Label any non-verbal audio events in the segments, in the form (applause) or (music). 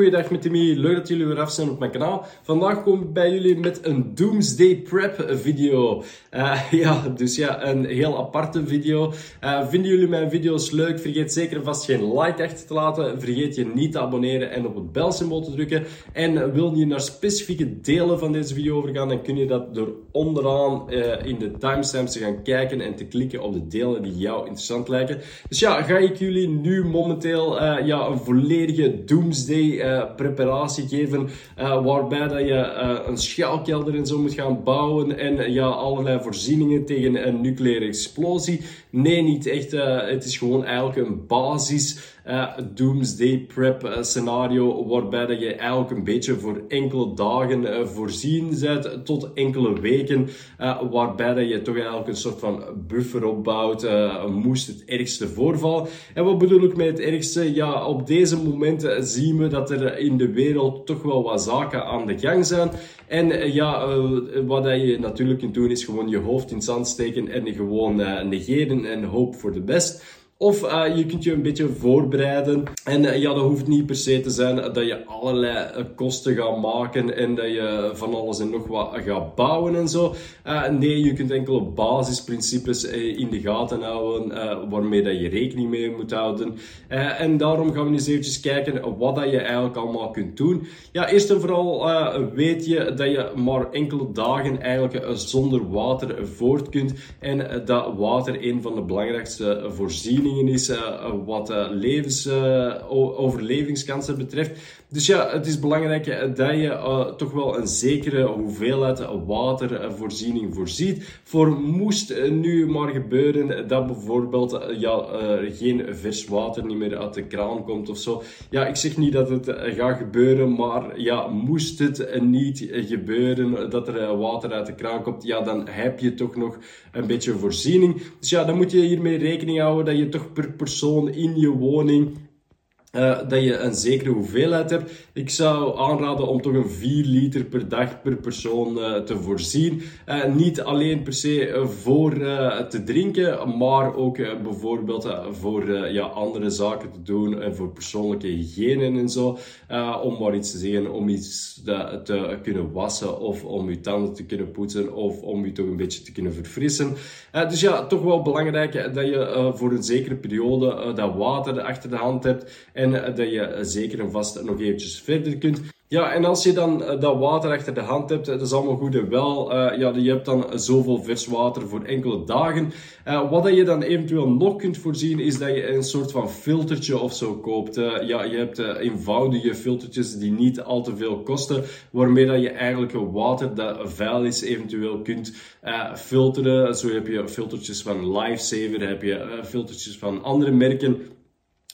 goeiedag met Timmy. Leuk dat jullie weer af zijn op mijn kanaal. Vandaag kom ik bij jullie met een Doomsday Prep video. Uh, (laughs) ja, dus ja, een heel aparte video. Uh, vinden jullie mijn video's leuk? Vergeet zeker vast geen like achter te laten. Vergeet je niet te abonneren en op het belsymbool te drukken. En wil je naar specifieke delen van deze video overgaan, dan kun je dat door onderaan uh, in de timestamps te gaan kijken en te klikken op de delen die jou interessant lijken. Dus ja, ga ik jullie nu momenteel ja, een volledige Doomsday preparatie geven, uh, waarbij dat je uh, een schuilkelder en zo moet gaan bouwen en ja, allerlei voorzieningen tegen een nucleaire explosie. Nee, niet echt. het is gewoon eigenlijk een basis uh, doomsday prep uh, scenario, waarbij dat je eigenlijk een beetje voor enkele dagen uh, voorzien bent, tot enkele weken, waarbij dat je toch eigenlijk een soort van buffer opbouwt, moest het ergste voorvallen. En wat bedoel ik met het ergste? Ja, op deze momenten zien we dat er in de wereld toch wel wat zaken aan de gang zijn. En ja, wat je natuurlijk kunt doen, is gewoon je hoofd in het zand steken en gewoon negeren en hoop voor de best. Of uh, je kunt je een beetje voorbereiden. En uh, ja, dat hoeft niet per se te zijn dat je allerlei uh, kosten gaat maken en dat je van alles en nog wat gaat bouwen en zo. nee, je kunt enkele basisprincipes in de gaten houden waarmee dat je rekening mee moet houden. en daarom gaan we eens eventjes kijken wat dat je eigenlijk allemaal kunt doen. Ja, eerst en vooral weet je dat je maar enkele dagen eigenlijk zonder water voort kunt. En dat water een van de belangrijkste voorzieningen is uh, wat uh, levens, overlevingskansen betreft. Dus ja, het is belangrijk dat je toch wel een zekere hoeveelheid watervoorziening voorziet. Voor moest nu maar gebeuren dat bijvoorbeeld ja, geen vers water niet meer uit de kraan komt of zo. Ja, ik zeg niet dat het gaat gebeuren, maar ja, moest het niet gebeuren dat er water uit de kraan komt, ja, dan heb je toch nog een beetje voorziening. Dus ja, dan moet je hiermee rekening houden dat je toch per persoon in je woning uh, dat je een zekere hoeveelheid hebt. Ik zou aanraden om toch een 4 liter per dag per persoon uh, te voorzien. Uh, niet alleen per se voor te drinken, maar ook bijvoorbeeld voor ja, andere zaken te doen en voor persoonlijke hygiëne en zo. om maar iets te zeggen, om iets te, te, kunnen wassen of om je tanden te kunnen poetsen of om je toch een beetje te kunnen verfrissen. dus ja, toch wel belangrijk dat je voor een zekere periode dat water achter de hand hebt en dat je zeker en vast nog eventjes verder kunt. Ja, en als je dan eh, dat water achter de hand hebt, dat is allemaal goed en wel. Ja, je hebt dan zoveel vers water voor enkele dagen. Wat je dan eventueel nog kunt voorzien, is dat je een soort van filtertje of zo koopt. Ja, je hebt eenvoudige filtertjes die niet al te veel kosten, waarmee dat je eigenlijk water dat vuil is eventueel kunt filteren. Zo heb je filtertjes van Lifesaver, heb je filtertjes van andere merken.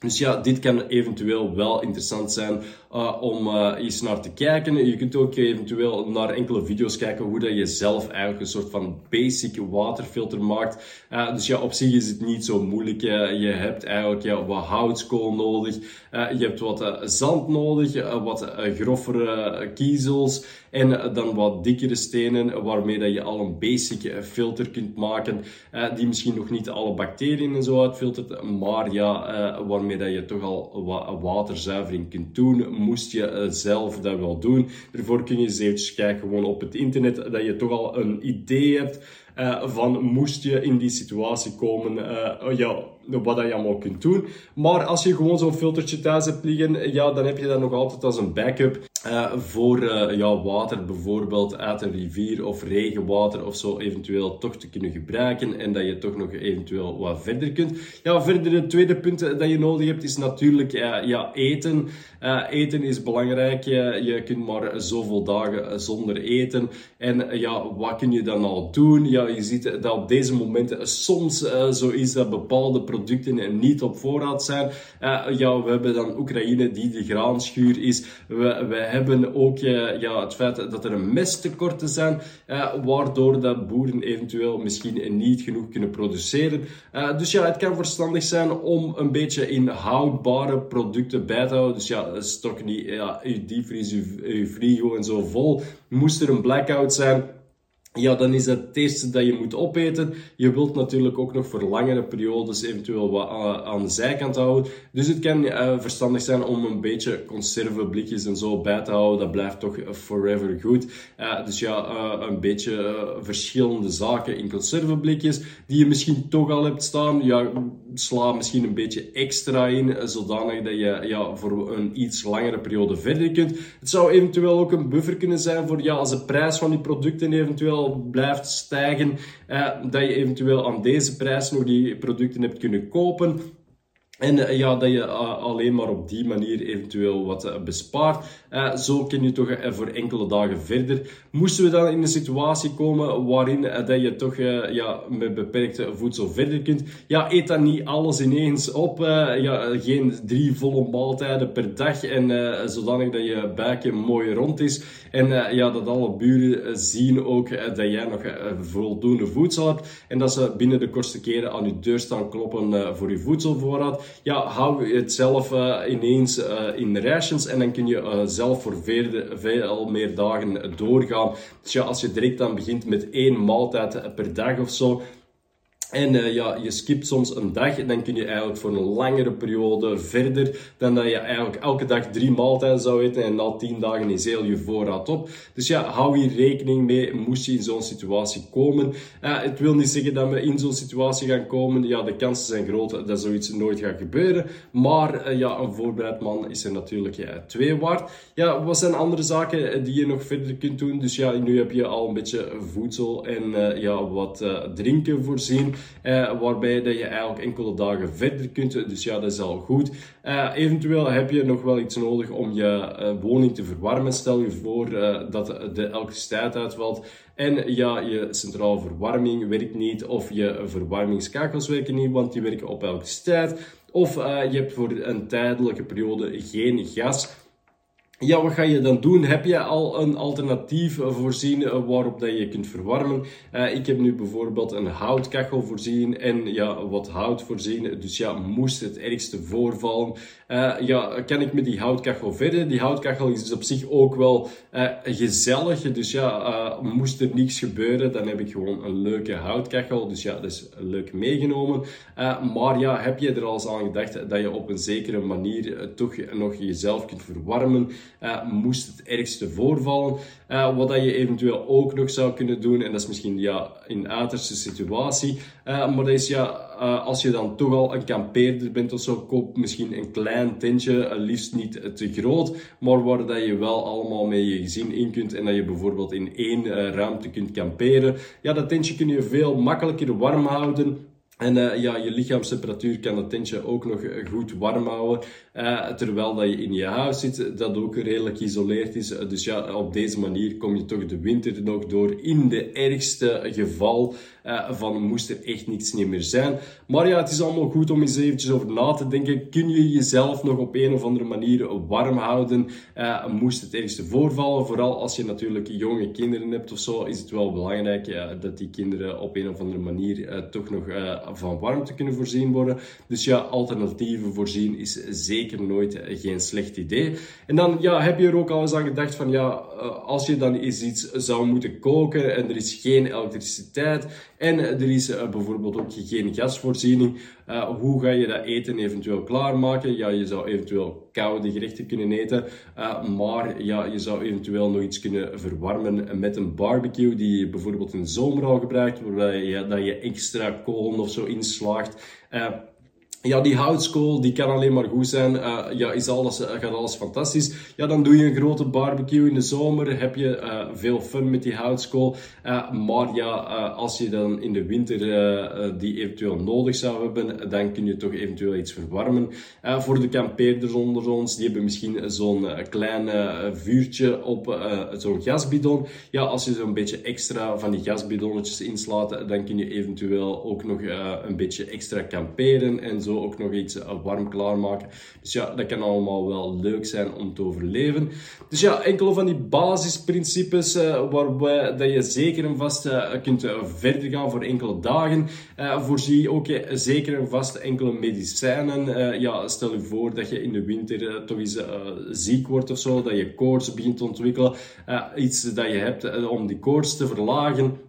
Dus ja, dit kan eventueel wel interessant zijn uh, om uh, eens naar te kijken. Je kunt ook eventueel naar enkele video's kijken hoe dat je zelf eigenlijk een soort van basic waterfilter maakt. Uh, dus ja, op zich is het niet zo moeilijk. je hebt eigenlijk ja, wat houtskool nodig. je hebt wat zand nodig, wat groffere kiezels en dan wat dikkere stenen waarmee dat je al een basic filter kunt maken. die misschien nog niet alle bacteriën en zo uitfiltert, maar ja, waarmee dat je toch al wat waterzuivering kunt doen moest je uh, zelf dat wel doen. Daarvoor kun je eens eventjes kijken gewoon op het internet, dat je toch al een idee hebt uh, van moest je in die situatie komen, uh, ja, wat dat je allemaal kunt doen. Maar als je gewoon zo'n filtertje thuis hebt liggen, ja, dan heb je dat nog altijd als een backup. Uh, voor uh, ja, water bijvoorbeeld uit een rivier of regenwater of zo eventueel toch te kunnen gebruiken en dat je toch nog eventueel wat verder kunt. Ja, verder het tweede punt dat je nodig hebt is natuurlijk ja, eten. eten is belangrijk. je kunt maar zoveel dagen zonder eten. En ja, wat kun je dan al doen? Ja, je ziet dat op deze momenten soms zo is dat bepaalde producten niet op voorraad zijn. ja, we hebben dan Oekraïne die de graanschuur is. We, we hebben ook uh, ja, het feit dat er een mesttekorten zijn, uh, waardoor dat boeren eventueel misschien niet genoeg kunnen produceren. Uh, dus ja, het kan verstandig zijn om een beetje in houdbare producten bij te houden. Dus ja, stok niet ja, diepvries, uw, uw frigo en zo vol. Moest er een blackout zijn, ja, dan is dat het eerste dat je moet opeten. Je wilt natuurlijk ook nog voor langere periodes eventueel wat aan de zijkant houden. Dus het kan uh, verstandig zijn om een beetje conserveblikjes en zo bij te houden. Dat blijft toch forever goed. Uh, dus ja, een beetje verschillende zaken in conserveblikjes die je misschien toch al hebt staan. Ja, sla misschien een beetje extra in, zodanig dat je ja, voor een iets langere periode verder kunt. Het zou eventueel ook een buffer kunnen zijn voor ja, als de prijs van die producten eventueel blijft stijgen, eh, dat je eventueel aan deze prijs nog die producten hebt kunnen kopen. En uh, ja, dat je uh, alleen maar op die manier eventueel wat uh, bespaart. zo kun je toch voor enkele dagen verder. Moesten we dan in een situatie komen waarin dat je toch ja, met beperkte voedsel verder kunt. Ja, eet dan niet alles ineens op. ja, geen drie volle maaltijden per dag. En zodanig dat je buikje mooi rond is. En ja, dat alle buren zien ook dat jij nog voldoende voedsel hebt. En dat ze binnen de kortste keren aan je deur staan kloppen voor je voedselvoorraad ja, hou het zelf uh, ineens uh, in rations en dan kun je uh, zelf voor veel, veel meer dagen doorgaan. Dus ja, als je direct dan begint met één maaltijd per dag of zo, en uh, ja, je skipt soms een dag dan kun je eigenlijk voor een langere periode verder dan dat je eigenlijk elke dag drie maaltijden zou eten en na tien dagen is heel je voorraad op. Dus ja, hou hier rekening mee, moest je in zo'n situatie komen. Het wil niet zeggen dat we in zo'n situatie gaan komen. Ja, de kansen zijn groot dat zoiets nooit gaat gebeuren. Maar uh, ja, een voorbereid man is er natuurlijk ja, twee waard. Ja, wat zijn andere zaken die je nog verder kunt doen? Dus ja, nu heb je al een beetje voedsel en ja, wat drinken voorzien. Uh, waarbij dat je eigenlijk enkele dagen verder kunt. Dus ja, dat is al goed. Uh, eventueel heb je nog wel iets nodig om je uh, woning te verwarmen. Stel je voor dat de elektriciteit uitvalt en ja, je centrale verwarming werkt niet of je verwarmingskakels werken niet, want die werken op elektriciteit. Of je hebt voor een tijdelijke periode geen gas. Ja, wat ga je dan doen? Heb je al een alternatief voorzien eh, waarop dat je kunt verwarmen? Uh, ik heb nu bijvoorbeeld een houtkachel voorzien en ja, wat hout voorzien. Dus ja, moest het ergste voorvallen, ja, kan ik met die houtkachel verder? Die houtkachel is op zich ook wel gezellig. Dus ja, moest er niets gebeuren, dan heb ik gewoon een leuke houtkachel. Dus ja, dat is leuk meegenomen. maar ja, heb je er al eens aan gedacht dat je op een zekere manier toch nog jezelf kunt verwarmen? Uh, moest het ergste voorvallen. Uh, wat dat je eventueel ook nog zou kunnen doen, en dat is misschien ja, in uiterste situatie, uh, maar dat is ja, als je dan toch al een kampeerder bent of zo, koop misschien een klein tentje, liefst niet te groot, maar waar dat je wel allemaal met je gezin in kunt en dat je bijvoorbeeld in één ruimte kunt kamperen. Ja, dat tentje kun je veel makkelijker warm houden en uh, ja, je lichaamstemperatuur kan het tentje ook nog goed warm houden. Uh, terwijl dat je in je huis zit, dat ook redelijk geïsoleerd is. Dus ja, op deze manier kom je toch de winter nog door. In de ergste geval van moest er echt niets meer zijn. Maar ja, het is allemaal goed om eens eventjes over na te denken. Kun je jezelf nog op een of andere manier warm houden? moest het ergste voorvallen? Vooral als je natuurlijk jonge kinderen hebt of zo, is het wel belangrijk dat die kinderen op een of andere manier toch nog van warmte kunnen voorzien worden. Dus ja, alternatieven voorzien is zeker nooit geen slecht idee. En dan ja, heb je er ook al eens aan gedacht van ja, eh, als je dan eens iets zou moeten koken en er is geen elektriciteit en er is uh, bijvoorbeeld ook geen gasvoorziening, hoe ga je dat eten eventueel klaarmaken? Ja, je zou eventueel koude gerechten kunnen eten, maar ja, je zou eventueel nog iets kunnen verwarmen met een barbecue die je bijvoorbeeld in de zomer al gebruikt, waarbij je, dat je extra kolen of zo inslaagt. Ja, die houtskool, die kan alleen maar goed zijn. Uh, ja, is alles, uh, gaat alles fantastisch. Ja, dan doe je een grote barbecue in de zomer. Heb je uh, veel fun met die houtskool. maar ja, als je dan in de winter die eventueel nodig zou hebben, dan kun je toch eventueel iets verwarmen. voor de kampeerders onder ons, die hebben misschien zo'n klein vuurtje op zo'n gasbidon. Ja, als je zo'n beetje extra van die gasbidonnetjes inslaat, dan kun je eventueel ook nog een beetje extra kamperen en zo ook nog iets warm klaarmaken. Dus ja, dat kan allemaal wel leuk zijn om te overleven. Dus ja, enkele van die basisprincipes waarbij dat je zeker en vast kunt verder gaan voor enkele dagen. voorzie ook zeker en vast enkele medicijnen. ja, stel je voor dat je in de winter toch eens ziek wordt of zo, dat je koorts begint te ontwikkelen. iets dat je hebt om die koorts te verlagen.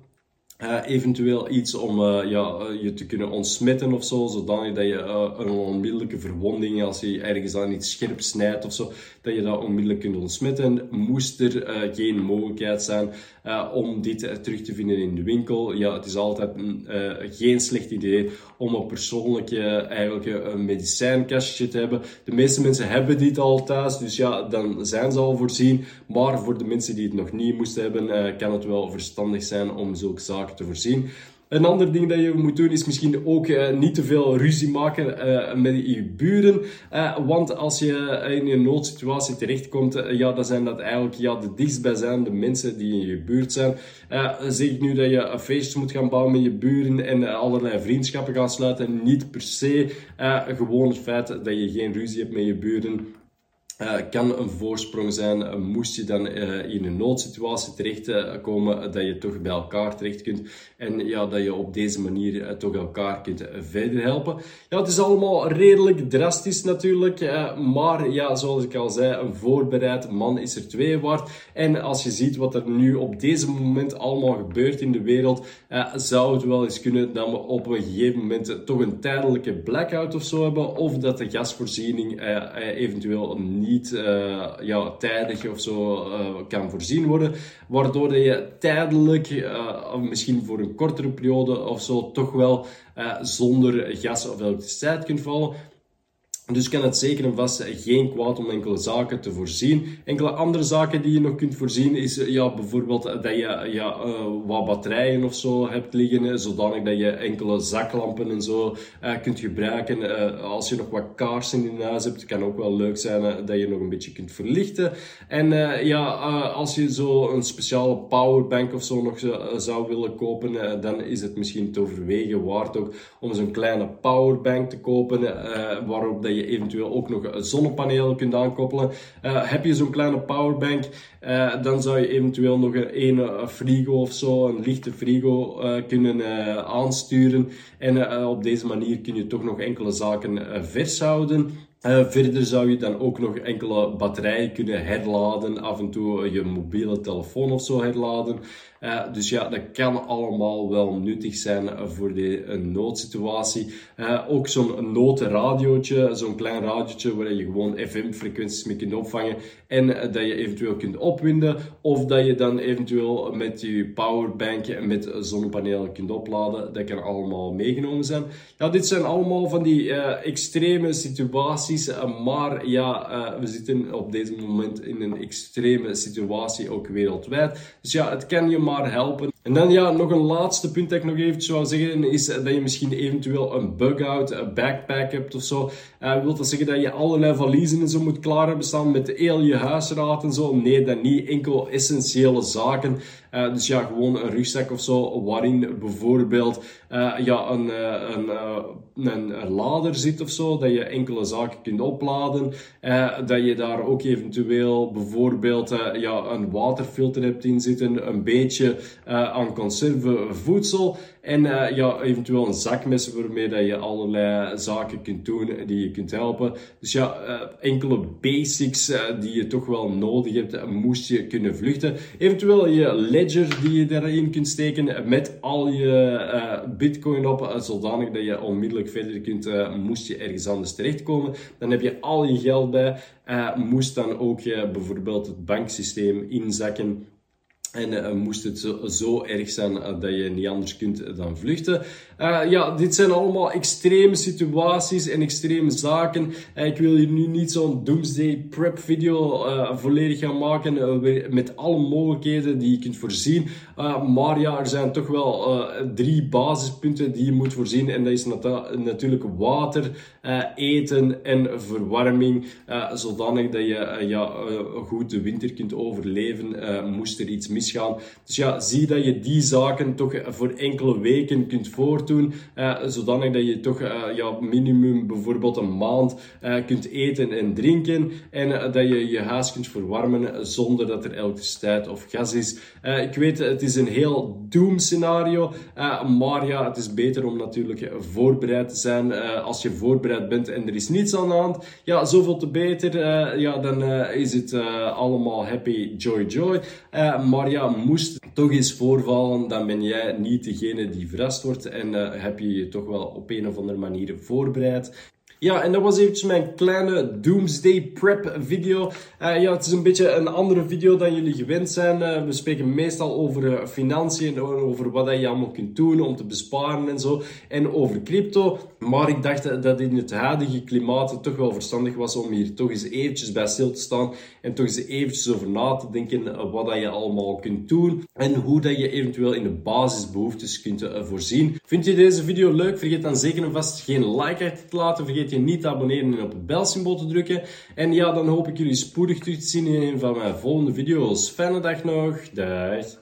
Uh, eventueel iets om uh, ja, uh, je te kunnen ontsmetten of zo, zodanig dat je een onmiddellijke verwonding, als je ergens aan iets scherp snijdt of zo, dat je dat onmiddellijk kunt ontsmetten. Moest er geen mogelijkheid zijn om dit terug te vinden in de winkel, ja, het is altijd geen slecht idee om een persoonlijk eigenlijk een medicijnkastje te hebben. De meeste mensen hebben dit al thuis, dus ja, dan zijn ze al voorzien. Maar voor de mensen die het nog niet moesten hebben, kan het wel verstandig zijn om zulke zaken te voorzien. Een ander ding dat je moet doen is misschien ook uh, niet te veel ruzie maken uh, met je buren. Uh, want als je in een noodsituatie terechtkomt, ja, dan zijn dat eigenlijk ja, de dichtstbijzijnde mensen die in je buurt zijn. zeg nu dat je een feestje moet gaan bouwen met je buren en allerlei vriendschappen gaan sluiten. Niet per se gewoon het feit dat je geen ruzie hebt met je buren uh, kan een voorsprong zijn. Uh, moest je dan uh, in een noodsituatie terechtkomen, dat je toch bij elkaar terecht kunt. En ja, dat je op deze manier toch elkaar kunt verder helpen. Ja, het is allemaal redelijk drastisch natuurlijk. maar ja, zoals ik al zei, een voorbereid man is er twee waard. En als je ziet wat er nu op deze moment allemaal gebeurt in de wereld, zou het wel eens kunnen dat we op een gegeven moment toch een tijdelijke blackout of zo hebben. Of dat de gasvoorziening eventueel niet niet uh, ja, tijdig of zo uh, kan voorzien worden. Waardoor dat je tijdelijk, uh, misschien voor een kortere periode of zo, toch wel zonder gas of elektriciteit kunt vallen. Dus kan het zeker en vast geen kwaad om enkele zaken te voorzien. Enkele andere zaken die je nog kunt voorzien is ja, bijvoorbeeld dat je ja, uh, wat batterijen of zo hebt liggen, zodanig dat je enkele zaklampen en zo kunt gebruiken. Als je nog wat kaarsen in huis hebt, kan ook wel leuk zijn dat je nog een beetje kunt verlichten. En ja, als je zo een speciale powerbank of zo nog zou willen kopen, dan is het misschien te overwegen waard ook om zo'n kleine powerbank te kopen, waarop dat je eventueel ook nog zonnepanelen kunt aankoppelen. Uh, heb je zo'n kleine powerbank, uh, dan zou je eventueel nog een frigo of zo, een lichte frigo uh, kunnen aansturen. En op deze manier kun je toch nog enkele zaken vers houden. Verder zou je dan ook nog enkele batterijen kunnen herladen, af en toe je mobiele telefoon of zo herladen. Uh, dus ja, dat kan allemaal wel nuttig zijn voor de een noodsituatie. Uh, ook zo'n noodradiootje, zo'n klein radiootje waar je gewoon FM-frequenties mee kunt opvangen en dat je eventueel kunt opwinden. Of dat je dan eventueel met je powerbank met zonnepanelen kunt opladen. Dat kan allemaal meegenomen zijn. Ja, dit zijn allemaal van die extreme situaties eh, maar ja, uh, we zitten op deze moment in een extreme situatie, ook wereldwijd. Dus ja, het kan je maar helpen en dan ja, nog een laatste punt dat ik nog even zou zeggen, is dat je misschien eventueel een bug-out, een backpack hebt of zo. Uh, wil dat zeggen dat je allerlei valiezen en zo moet klaar hebben staan met heel je huisraad en zo? Nee, dat niet. Enkel essentiële zaken. Uh, dus ja, gewoon een rugzak of zo, waarin bijvoorbeeld uh, ja, een, een, een, een, lader zit of zo, dat je enkele zaken kunt opladen. dat je daar ook eventueel bijvoorbeeld ja, een waterfilter hebt in zitten, een beetje aan conserve voedsel en uh, ja, eventueel een zakmes waarmee dat je allerlei zaken kunt doen die je kunt helpen. Dus ja, uh, enkele basics uh, die je toch wel nodig hebt, moest je kunnen vluchten. Eventueel je ledger die je daarin kunt steken met al je bitcoin op, zodanig dat je onmiddellijk verder kunt, moest je ergens anders terechtkomen. Dan heb je al je geld bij. moest dan ook bijvoorbeeld het banksysteem inzakken en uh, moest het zo, zo erg zijn uh, dat je niet anders kunt dan vluchten. Ja, dit zijn allemaal extreme situaties en extreme zaken. ik wil hier nu niet zo'n doomsday prep video volledig gaan maken met alle mogelijkheden die je kunt voorzien. maar ja, er zijn toch wel drie basispunten die je moet voorzien. En dat is natuurlijk water, eten en verwarming. zodanig dat je ja, goed de winter kunt overleven. moest er iets mis Dus ja, zie dat je die zaken toch voor enkele weken kunt voortdoen, uh, zodanig dat je toch ja, minimum bijvoorbeeld een maand kunt eten en drinken en dat je je huis kunt verwarmen zonder dat er elektriciteit of gas is. ik weet, het is een heel doom scenario, maar ja, het is beter om natuurlijk voorbereid te zijn. als je voorbereid bent en er is niets aan de hand, ja, zoveel te beter. ja, dan is het allemaal happy, joy, joy. maar ja, moest toch eens voorvallen, dan ben jij niet degene die verrast wordt en heb je je toch wel op een of andere manier voorbereid. Ja, en dat was eventjes mijn kleine Doomsday Prep video. Uh, ja, het is een beetje een andere video dan jullie gewend zijn. Uh, we spreken meestal over uh, financiën, over wat je allemaal kunt doen om te besparen en zo. En over crypto. Maar ik dacht dat in het huidige klimaat het toch wel verstandig was om hier toch eens eventjes bij stil te staan. En toch eens eventjes over na te denken wat je allemaal kunt doen. En hoe dat je eventueel in de basisbehoeftes kunt voorzien. Vind je deze video leuk? Vergeet dan zeker en vast geen like achter te laten. Vergeet je niet te abonneren en op het belsymbool te drukken. En ja, dan hoop ik jullie spoedig terug te zien in een van mijn volgende video's. Fijne dag nog. Dag.